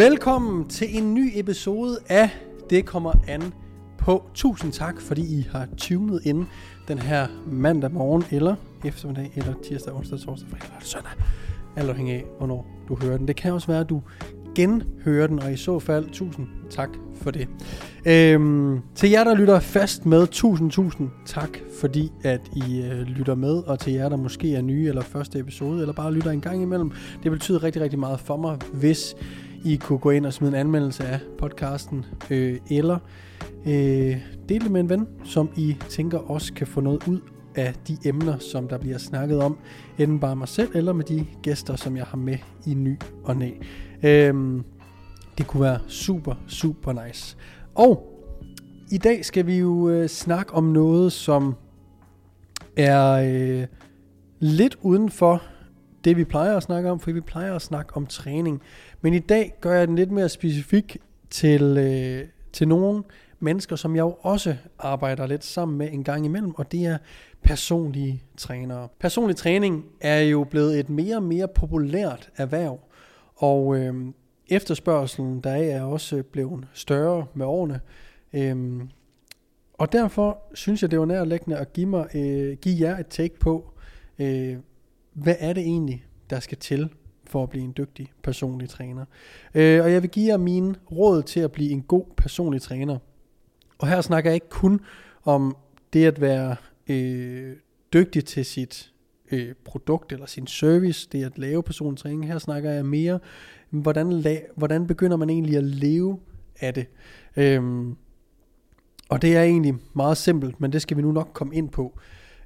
Velkommen til en ny episode af Det kommer an på. Tusind tak, fordi I har tunet ind den her mandag morgen, eller eftermiddag, eller tirsdag, onsdag, torsdag, fredag eller søndag. Alt afhængig af, hvornår du hører den. Det kan også være, at du genhører den, og i så fald, tusind tak for det. Øhm, til jer, der lytter fast med, tusind, tusind tak, fordi at I øh, lytter med, og til jer, der måske er nye, eller første episode, eller bare lytter en gang imellem. Det betyder rigtig, rigtig meget for mig, hvis i kunne gå ind og smide en anmeldelse af podcasten, øh, eller øh, dele det med en ven, som I tænker også kan få noget ud af de emner, som der bliver snakket om, enten bare mig selv, eller med de gæster, som jeg har med i ny og næ. Øhm, det kunne være super, super nice. Og i dag skal vi jo øh, snakke om noget, som er øh, lidt uden for det, vi plejer at snakke om, for vi plejer at snakke om træning. Men i dag gør jeg den lidt mere specifik til, øh, til nogle mennesker, som jeg jo også arbejder lidt sammen med en gang imellem, og det er personlige trænere. Personlig træning er jo blevet et mere og mere populært erhverv, og øh, efterspørgselen der er også blevet større med årene. Øh, og derfor synes jeg, det var nærlæggende at give, mig, øh, give jer et take på, øh, hvad er det egentlig, der skal til for at blive en dygtig personlig træner. Øh, og jeg vil give jer mine råd til at blive en god personlig træner. Og her snakker jeg ikke kun om det at være øh, dygtig til sit øh, produkt eller sin service, det at lave personlig træning. Her snakker jeg mere, hvordan, la- hvordan begynder man egentlig at leve af det. Øhm, og det er egentlig meget simpelt, men det skal vi nu nok komme ind på.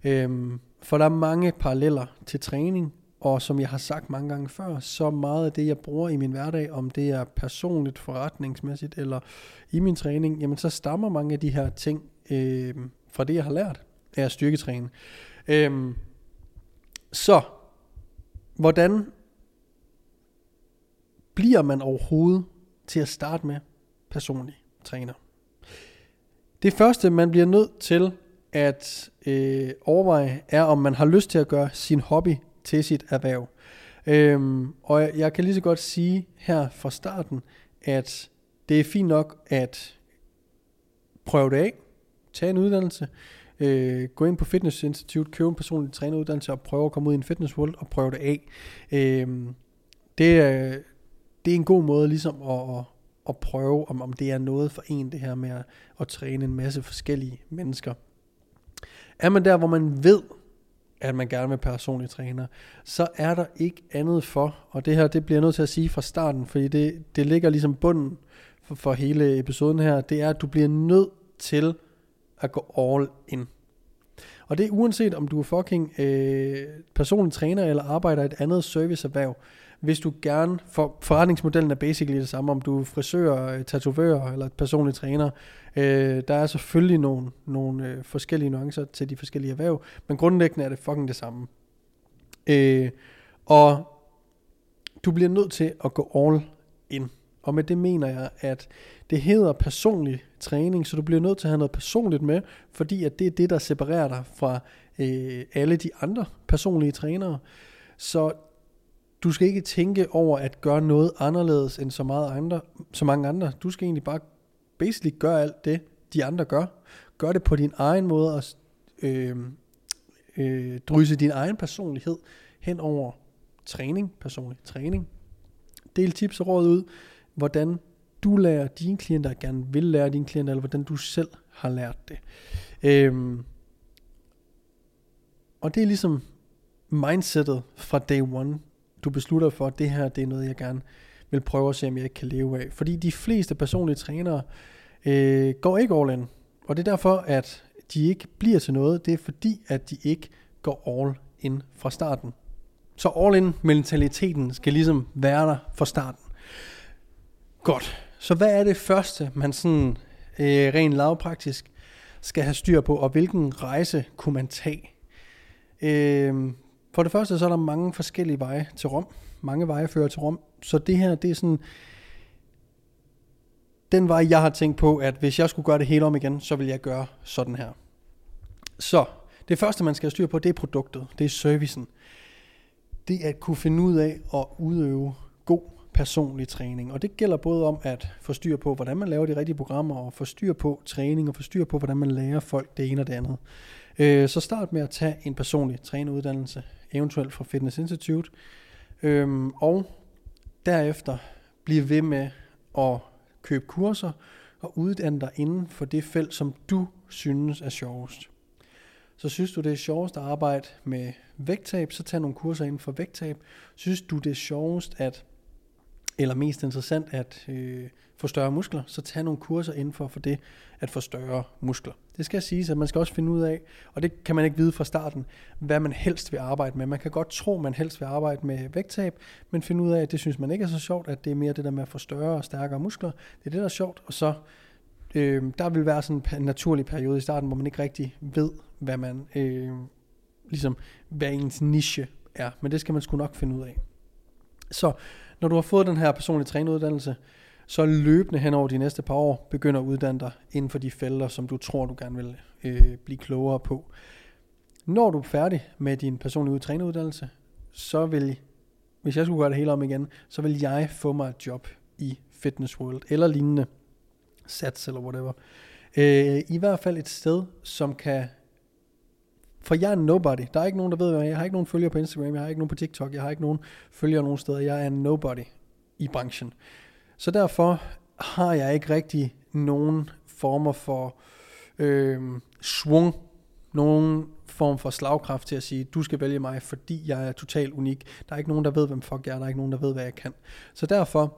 Øhm, for der er mange paralleller til træning, og som jeg har sagt mange gange før, så meget af det, jeg bruger i min hverdag, om det er personligt, forretningsmæssigt eller i min træning, jamen så stammer mange af de her ting øh, fra det, jeg har lært af at styrketræne. Øh, så, hvordan bliver man overhovedet til at starte med personlig træner? Det første, man bliver nødt til at øh, overveje, er, om man har lyst til at gøre sin hobby til sit erhverv. Øhm, og jeg, jeg kan lige så godt sige her fra starten, at det er fint nok at prøve det af, tage en uddannelse, øh, gå ind på Fitness Institute, købe en personlig træneruddannelse og prøve at komme ud i en fitness world og prøve det af. Øh, det, er, det er en god måde ligesom at, at, at prøve, om, om det er noget for en, det her med at, at træne en masse forskellige mennesker. Er man der, hvor man ved, at man gerne vil personlig træner, så er der ikke andet for, og det her, det bliver jeg nødt til at sige fra starten, fordi det, det ligger ligesom bunden for, for hele episoden her, det er, at du bliver nødt til at gå all in. Og det er uanset om du er fucking øh, personlig træner eller arbejder i et andet serviceerhverv, hvis du gerne, for forretningsmodellen er basically det samme, om du er frisør, øh, tatovør eller personlig træner. Øh, der er selvfølgelig nogle, nogle øh, forskellige nuancer til de forskellige erhverv, men grundlæggende er det fucking det samme. Øh, og du bliver nødt til at gå all in. Og med det mener jeg, at det hedder personlig træning, så du bliver nødt til at have noget personligt med, fordi at det er det, der separerer dig fra øh, alle de andre personlige trænere. Så du skal ikke tænke over at gøre noget anderledes end så, meget andre, så mange andre. Du skal egentlig bare basically gøre alt det, de andre gør. Gør det på din egen måde og øh, øh, drysse din egen personlighed hen over træning, personlig træning. Del tips og råd ud, hvordan du lærer dine klienter, gerne vil lære dine klienter, eller hvordan du selv har lært det. Øhm, og det er ligesom mindsetet fra day one. Du beslutter for, at det her det er noget, jeg gerne vil prøve at se, om jeg ikke kan leve af. Fordi de fleste personlige trænere øh, går ikke all in. Og det er derfor, at de ikke bliver til noget. Det er fordi, at de ikke går all in fra starten. Så all in mentaliteten skal ligesom være der fra starten. Godt. Så hvad er det første, man sådan øh, rent lavpraktisk skal have styr på, og hvilken rejse kunne man tage? Øh, for det første, så er der mange forskellige veje til Rom. Mange veje fører til Rom. Så det her, det er sådan den vej, jeg har tænkt på, at hvis jeg skulle gøre det hele om igen, så vil jeg gøre sådan her. Så det første, man skal have styr på, det er produktet. Det er servicen. Det er at kunne finde ud af at udøve god personlig træning. Og det gælder både om at få styr på, hvordan man laver de rigtige programmer, og få styr på træning, og få styr på, hvordan man lærer folk det ene og det andet. Øh, så start med at tage en personlig træneruddannelse, eventuelt fra Fitness Institute, øh, og derefter blive ved med at købe kurser og uddanne dig inden for det felt, som du synes er sjovest. Så synes du, det er sjovest at arbejde med vægttab, så tag nogle kurser inden for vægttab. Synes du, det er sjovest at, eller mest interessant at øh, få større muskler, så tag nogle kurser inden for, for det at få større muskler. Det skal siges, at man skal også finde ud af, og det kan man ikke vide fra starten, hvad man helst vil arbejde med. Man kan godt tro, man helst vil arbejde med vægttab, men finde ud af, at det synes man ikke er så sjovt, at det er mere det der med at få større og stærkere muskler. Det er det, der er sjovt, og så øh, der vil være sådan en naturlig periode i starten, hvor man ikke rigtig ved, hvad man, øh, ligesom, hvad ens niche er. Men det skal man sgu nok finde ud af. Så når du har fået den her personlige træneruddannelse, så løbende hen over de næste par år begynder at uddanne dig inden for de felter, som du tror, du gerne vil øh, blive klogere på. Når du er færdig med din personlige træneruddannelse, så vil, hvis jeg skulle gøre det hele om igen, så vil jeg få mig et job i Fitness World eller lignende, Sats eller whatever. Øh, I hvert fald et sted, som kan for jeg er nobody. Der er ikke nogen, der ved, hvad jeg, jeg har ikke nogen følgere på Instagram, jeg har ikke nogen på TikTok, jeg har ikke nogen følgere nogen steder. Jeg er nobody i branchen. Så derfor har jeg ikke rigtig nogen former for øh, svung, nogen form for slagkraft til at sige, du skal vælge mig, fordi jeg er totalt unik. Der er ikke nogen, der ved, hvem fuck jeg er, der er ikke nogen, der ved, hvad jeg kan. Så derfor,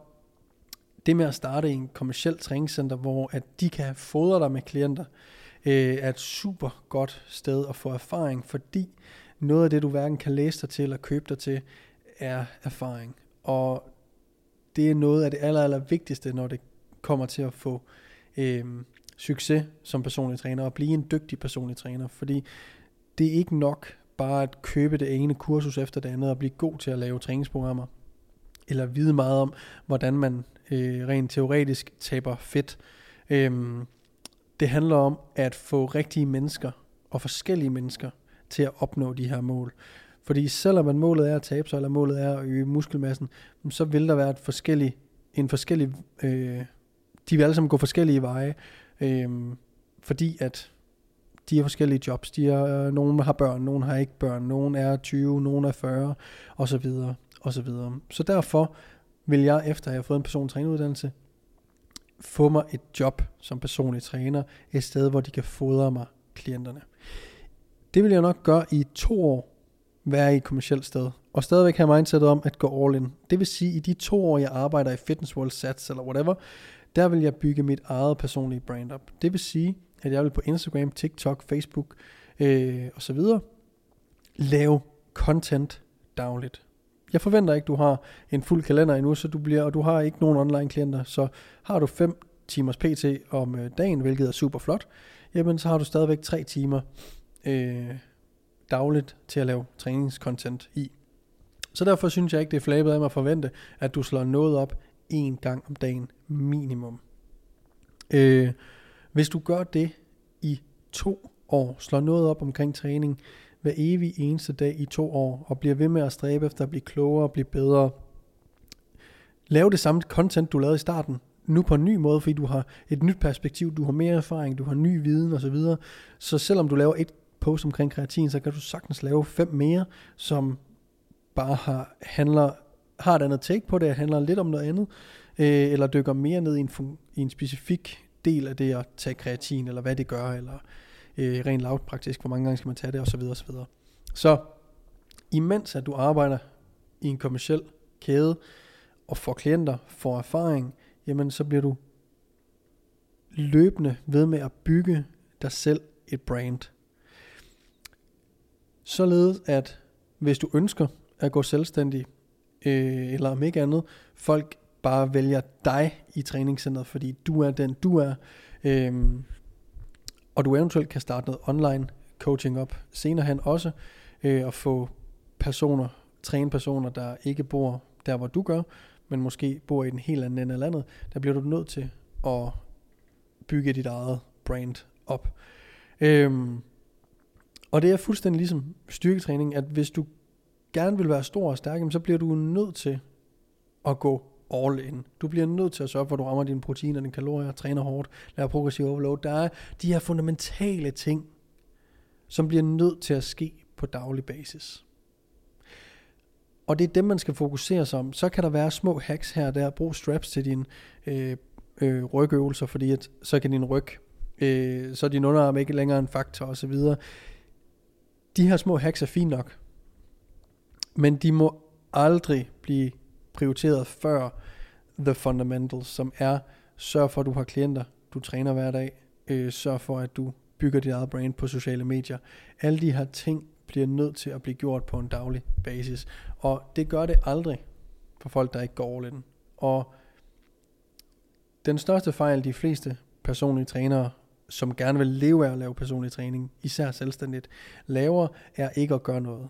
det med at starte en kommersiel træningscenter, hvor at de kan fodre dig med klienter, øh, Øh, er et super godt sted at få erfaring, fordi noget af det, du hverken kan læse dig til eller købe dig til, er erfaring. Og det er noget af det aller, aller vigtigste, når det kommer til at få øh, succes som personlig træner, og blive en dygtig personlig træner, fordi det er ikke nok bare at købe det ene kursus efter det andet, og blive god til at lave træningsprogrammer, eller vide meget om, hvordan man øh, rent teoretisk taber fedt. Øh, det handler om at få rigtige mennesker og forskellige mennesker til at opnå de her mål. Fordi selvom man målet er at tabe sig, eller målet er at øge muskelmassen, så vil der være et forskellig, en forskellig, øh, de vil alle sammen gå forskellige veje, øh, fordi at de har forskellige jobs. De er, øh, nogen har børn, nogen har ikke børn, nogen er 20, nogen er 40, og så videre, og så videre. Så derfor vil jeg, efter at har fået en personlig træneruddannelse, få mig et job som personlig træner, et sted, hvor de kan fodre mig klienterne. Det vil jeg nok gøre i to år, være i et kommersielt sted, og stadigvæk have mindsetet om at gå all in. Det vil sige, at i de to år, jeg arbejder i Fitness World Sats eller whatever, der vil jeg bygge mit eget personlige brand op. Det vil sige, at jeg vil på Instagram, TikTok, Facebook øh, og så videre lave content dagligt. Jeg forventer ikke, du har en fuld kalender endnu, så du bliver, og du har ikke nogen online klienter, så har du 5 timers PT om øh, dagen, hvilket er super flot, jamen så har du stadigvæk 3 timer øh, dagligt til at lave træningscontent i. Så derfor synes jeg ikke, det er flabet af mig at forvente, at du slår noget op en gang om dagen minimum. Øh, hvis du gør det i to år, slår noget op omkring træning hver evig eneste dag i to år, og bliver ved med at stræbe efter at blive klogere og blive bedre, lav det samme content, du lavede i starten, nu på en ny måde, fordi du har et nyt perspektiv, du har mere erfaring, du har ny viden osv. Så, videre. så selvom du laver et post omkring kreatin, så kan du sagtens lave fem mere, som bare har, handler, har et andet take på det, handler lidt om noget andet, øh, eller dykker mere ned i en, i en specifik del af det at tage kreatin, eller hvad det gør, eller øh, rent lavpraktisk, hvor mange gange skal man tage det, osv. osv. Så imens at du arbejder i en kommersiel kæde, og får klienter, får erfaring, jamen så bliver du løbende ved med at bygge dig selv et brand. Således at hvis du ønsker at gå selvstændig, øh, eller om ikke andet, folk bare vælger dig i træningscenteret, fordi du er den du er, øh, og du eventuelt kan starte noget online coaching op senere hen også, øh, og få personer, træne personer, der ikke bor der, hvor du gør, men måske bor i den helt anden ende af landet, der bliver du nødt til at bygge dit eget brand op. Øhm, og det er fuldstændig ligesom styrketræning, at hvis du gerne vil være stor og stærk, så bliver du nødt til at gå all in. Du bliver nødt til at sørge for, at du rammer dine proteiner, dine kalorier, træner hårdt, laver progressiv overload. Der er de her fundamentale ting, som bliver nødt til at ske på daglig basis. Og det er dem, man skal fokusere sig om. Så kan der være små hacks her og der. Brug straps til dine øh, øh, rygøvelser, fordi at, så kan din ryg, øh, så er din underarm ikke længere en faktor osv. De her små hacks er fint nok. Men de må aldrig blive prioriteret før the fundamentals, som er sørg for, at du har klienter, du træner hver dag, øh, sørg for, at du bygger dit eget brand på sociale medier. Alle de her ting bliver nødt til at blive gjort på en daglig basis. Og det gør det aldrig for folk, der ikke går all in. Og den største fejl, de fleste personlige trænere, som gerne vil leve af at lave personlig træning, især selvstændigt, laver, er ikke at gøre noget.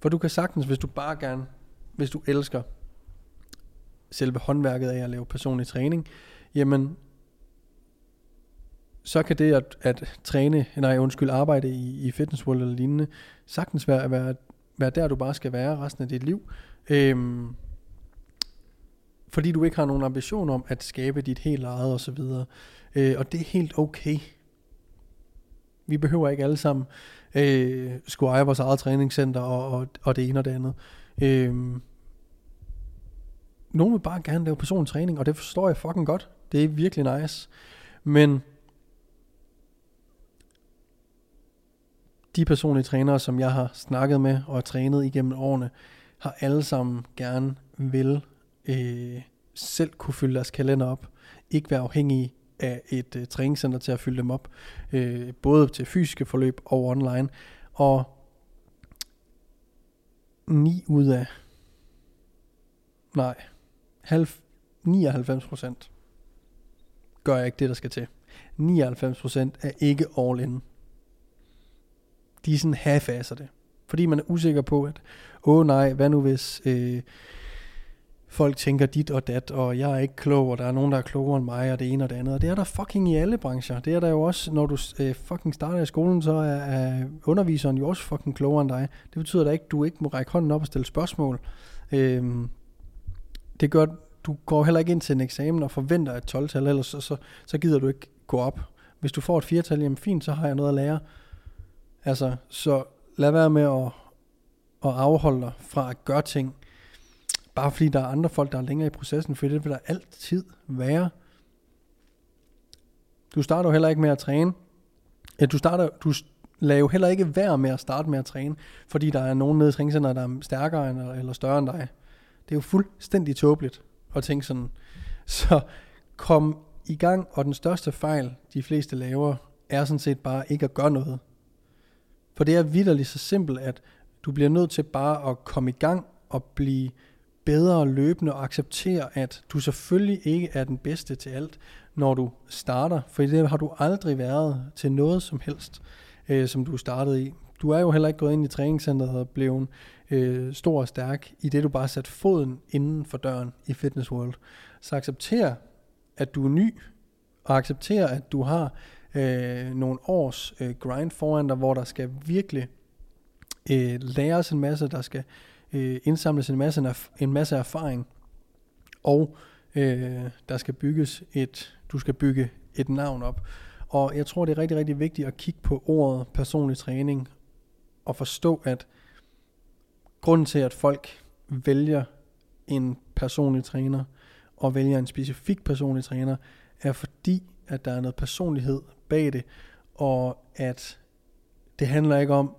For du kan sagtens, hvis du bare gerne, hvis du elsker selve håndværket af at lave personlig træning, jamen så kan det at, at træne, nej undskyld, arbejde i, i Fitness World eller lignende, sagtens være, være, være der, du bare skal være resten af dit liv. Øhm, fordi du ikke har nogen ambition om at skabe dit helt eget og så videre. Øh, og det er helt okay. Vi behøver ikke alle sammen øh, skulle eje vores eget træningscenter og, og, og det ene og det andet. Øhm, nogen vil bare gerne lave personlig træning, og det forstår jeg fucking godt. Det er virkelig nice. Men de personlige trænere, som jeg har snakket med og trænet igennem årene, har alle sammen gerne vil øh, selv kunne fylde deres kalender op. Ikke være afhængige af et øh, træningscenter til at fylde dem op. Øh, både til fysiske forløb og online. Og 9 ud af nej, 99 procent gør jeg ikke det, der skal til. 99 procent er ikke all in de er sådan half det. Fordi man er usikker på, at åh oh, nej, hvad nu hvis øh, folk tænker dit og dat, og jeg er ikke klog, og der er nogen, der er klogere end mig, og det ene og det andet. Og det er der fucking i alle brancher. Det er der jo også, når du øh, fucking starter i skolen, så er, er underviseren jo også fucking klogere end dig. Det betyder da ikke, at du ikke må række hånden op og stille spørgsmål. Øhm, det gør, du går heller ikke ind til en eksamen og forventer et 12-tal, ellers så, så, så gider du ikke gå op. Hvis du får et 4-tal, jamen fint, så har jeg noget at lære. Altså, så lad være med at, at afholde dig fra at gøre ting, bare fordi der er andre folk, der er længere i processen, for det vil der altid være. Du starter jo heller ikke med at træne. Ja, du, starter, du lader jo heller ikke være med at starte med at træne, fordi der er nogen nede i træningscenteret, der er stærkere end, eller større end dig. Det er jo fuldstændig tåbeligt at tænke sådan. Så kom i gang, og den største fejl, de fleste laver, er sådan set bare ikke at gøre noget. For det er vidderligt så simpelt, at du bliver nødt til bare at komme i gang og blive bedre løbende og acceptere, at du selvfølgelig ikke er den bedste til alt, når du starter. For det har du aldrig været til noget som helst, øh, som du startede i. Du er jo heller ikke gået ind i træningscenteret og blevet øh, stor og stærk, i det du bare sat foden inden for døren i Fitness World. Så accepter, at du er ny, og accepter, at du har øh, nogle års øh, grind foran dig, hvor der skal virkelig øh, læres en masse, der skal øh, Øh, indsamles en masse, en masse erfaring, og øh, der skal bygges et, du skal bygge et navn op. Og jeg tror, det er rigtig, rigtig vigtigt at kigge på ordet personlig træning, og forstå, at grunden til, at folk vælger en personlig træner, og vælger en specifik personlig træner, er fordi, at der er noget personlighed bag det, og at det handler ikke om,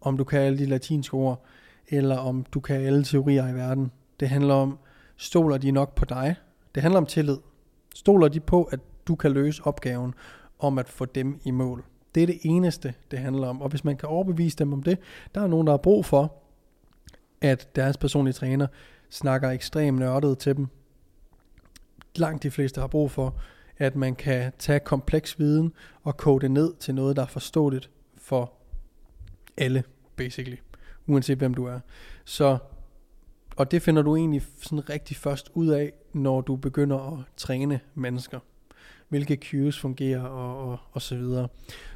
om du kan alle de latinske ord, eller om du kan alle teorier i verden. Det handler om, stoler de nok på dig? Det handler om tillid. Stoler de på, at du kan løse opgaven om at få dem i mål? Det er det eneste, det handler om. Og hvis man kan overbevise dem om det, der er nogen, der har brug for, at deres personlige træner snakker ekstremt nørdet til dem. Langt de fleste har brug for, at man kan tage kompleks viden og kode det ned til noget, der er forståeligt for alle, basically. Uanset hvem du er. Så, og det finder du egentlig sådan rigtig først ud af, når du begynder at træne mennesker. Hvilke cues fungerer og, og, og så videre.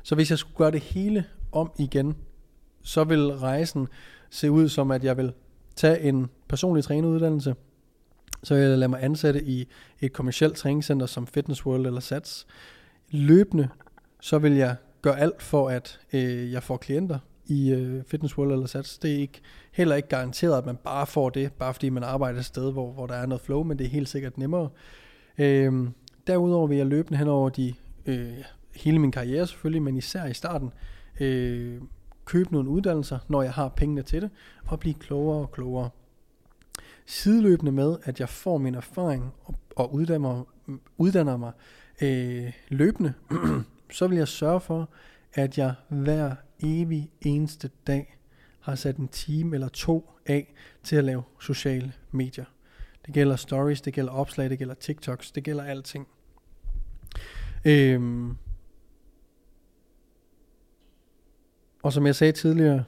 Så hvis jeg skulle gøre det hele om igen, så vil rejsen se ud som, at jeg vil tage en personlig træneuddannelse, så vil jeg lade mig ansætte i et kommersielt træningscenter som Fitness World eller SATS. Løbende, så vil jeg gøre alt for, at øh, jeg får klienter i øh, Fitness World eller SATS. Det er ikke, heller ikke garanteret, at man bare får det, bare fordi man arbejder et sted, hvor, hvor der er noget flow, men det er helt sikkert nemmere. Øh, derudover vil jeg løbende hen over de, øh, hele min karriere selvfølgelig, men især i starten, øh, købe nogle uddannelser, når jeg har pengene til det, og blive klogere og klogere. Sideløbende med, at jeg får min erfaring og, og uddanner, uddanner mig øh, løbende, så vil jeg sørge for, at jeg hver evig eneste dag har sat en time eller to af til at lave sociale medier. Det gælder stories, det gælder opslag, det gælder TikToks, det gælder alting. Øhm. Og som jeg sagde tidligere,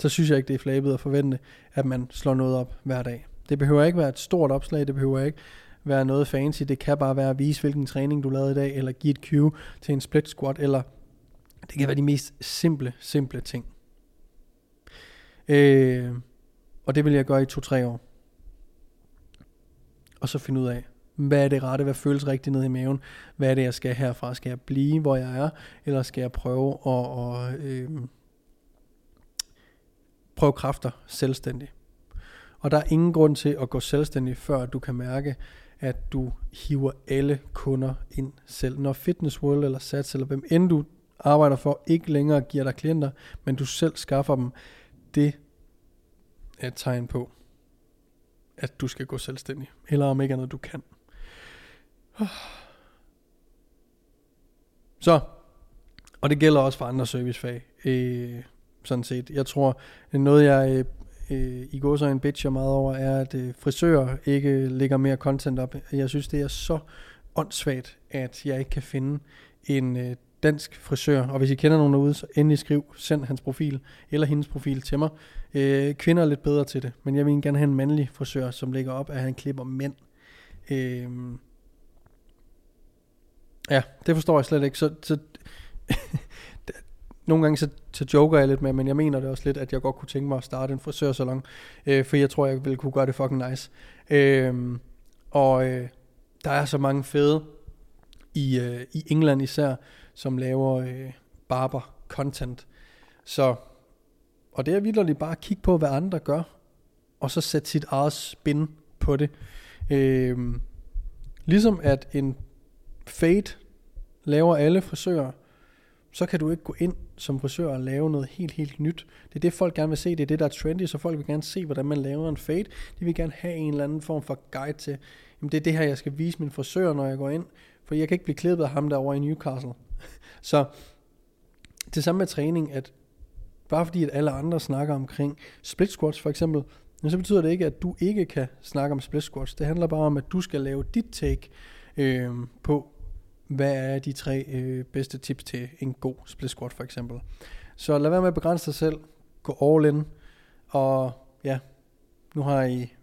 så synes jeg ikke, det er flabet at forvente, at man slår noget op hver dag. Det behøver ikke være et stort opslag, det behøver ikke være noget fancy, det kan bare være at vise, hvilken træning du lavede i dag, eller give et cue til en split squat, eller det kan være de mest simple, simple ting. Øh, og det vil jeg gøre i to-tre år. Og så finde ud af, hvad er det rette, hvad føles rigtigt ned i maven, hvad er det, jeg skal herfra, skal jeg blive, hvor jeg er, eller skal jeg prøve at, og, øh, prøve kræfter selvstændig. Og der er ingen grund til at gå selvstændig, før du kan mærke, at du hiver alle kunder ind selv. Når Fitness World eller Sats, eller hvem end du arbejder for, ikke længere giver dig klienter, men du selv skaffer dem, det er et tegn på, at du skal gå selvstændig. Eller om ikke andet du kan. Så, og det gælder også for andre servicefag. Øh, sådan set. Jeg tror, noget jeg øh, i går så en bitcher meget over, er, at øh, frisører ikke lægger mere content op. Jeg synes, det er så åndssvagt, at jeg ikke kan finde en øh, dansk frisør. Og hvis I kender nogen derude, så endelig skriv, send hans profil eller hendes profil til mig. Øh, kvinder er lidt bedre til det, men jeg vil gerne have en mandlig frisør, som lægger op, at han klipper mænd. Øh, ja, det forstår jeg slet ikke. Så, så nogle gange så, så joker jeg lidt med, men jeg mener det også lidt, at jeg godt kunne tænke mig at starte en frisørsalon, øh, for jeg tror, jeg ville kunne gøre det fucking nice. Øh, og øh, der er så mange fede i, øh, i England især, som laver øh, barber content. Så, og det er vildt bare at kigge på, hvad andre gør, og så sætte sit eget spin på det. Øh, ligesom at en fade laver alle frisører, så kan du ikke gå ind som frisør og lave noget helt, helt nyt. Det er det, folk gerne vil se. Det er det, der er trendy, så folk vil gerne se, hvordan man laver en fade. De vil gerne have en eller anden form for guide til, jamen det er det her, jeg skal vise min frisør, når jeg går ind. For jeg kan ikke blive klippet af ham derovre i Newcastle så det samme med træning, at bare fordi at alle andre snakker omkring split squats for eksempel, så betyder det ikke, at du ikke kan snakke om split squats. Det handler bare om, at du skal lave dit take øh, på, hvad er de tre øh, bedste tips til en god split squat for eksempel. Så lad være med at begrænse dig selv. Gå all in. Og ja, nu har I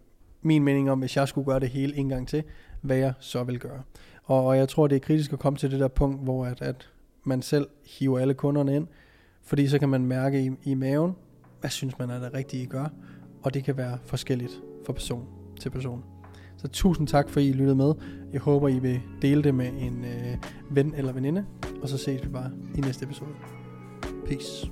min mening om, hvis jeg skulle gøre det hele en gang til, hvad jeg så vil gøre. Og jeg tror, det er kritisk at komme til det der punkt, hvor at, at man selv hiver alle kunderne ind, fordi så kan man mærke i, i maven, hvad synes man er det rigtige, I gør, og det kan være forskelligt fra person til person. Så tusind tak, for I lyttede med. Jeg håber, I vil dele det med en øh, ven eller veninde, og så ses vi bare i næste episode. Peace.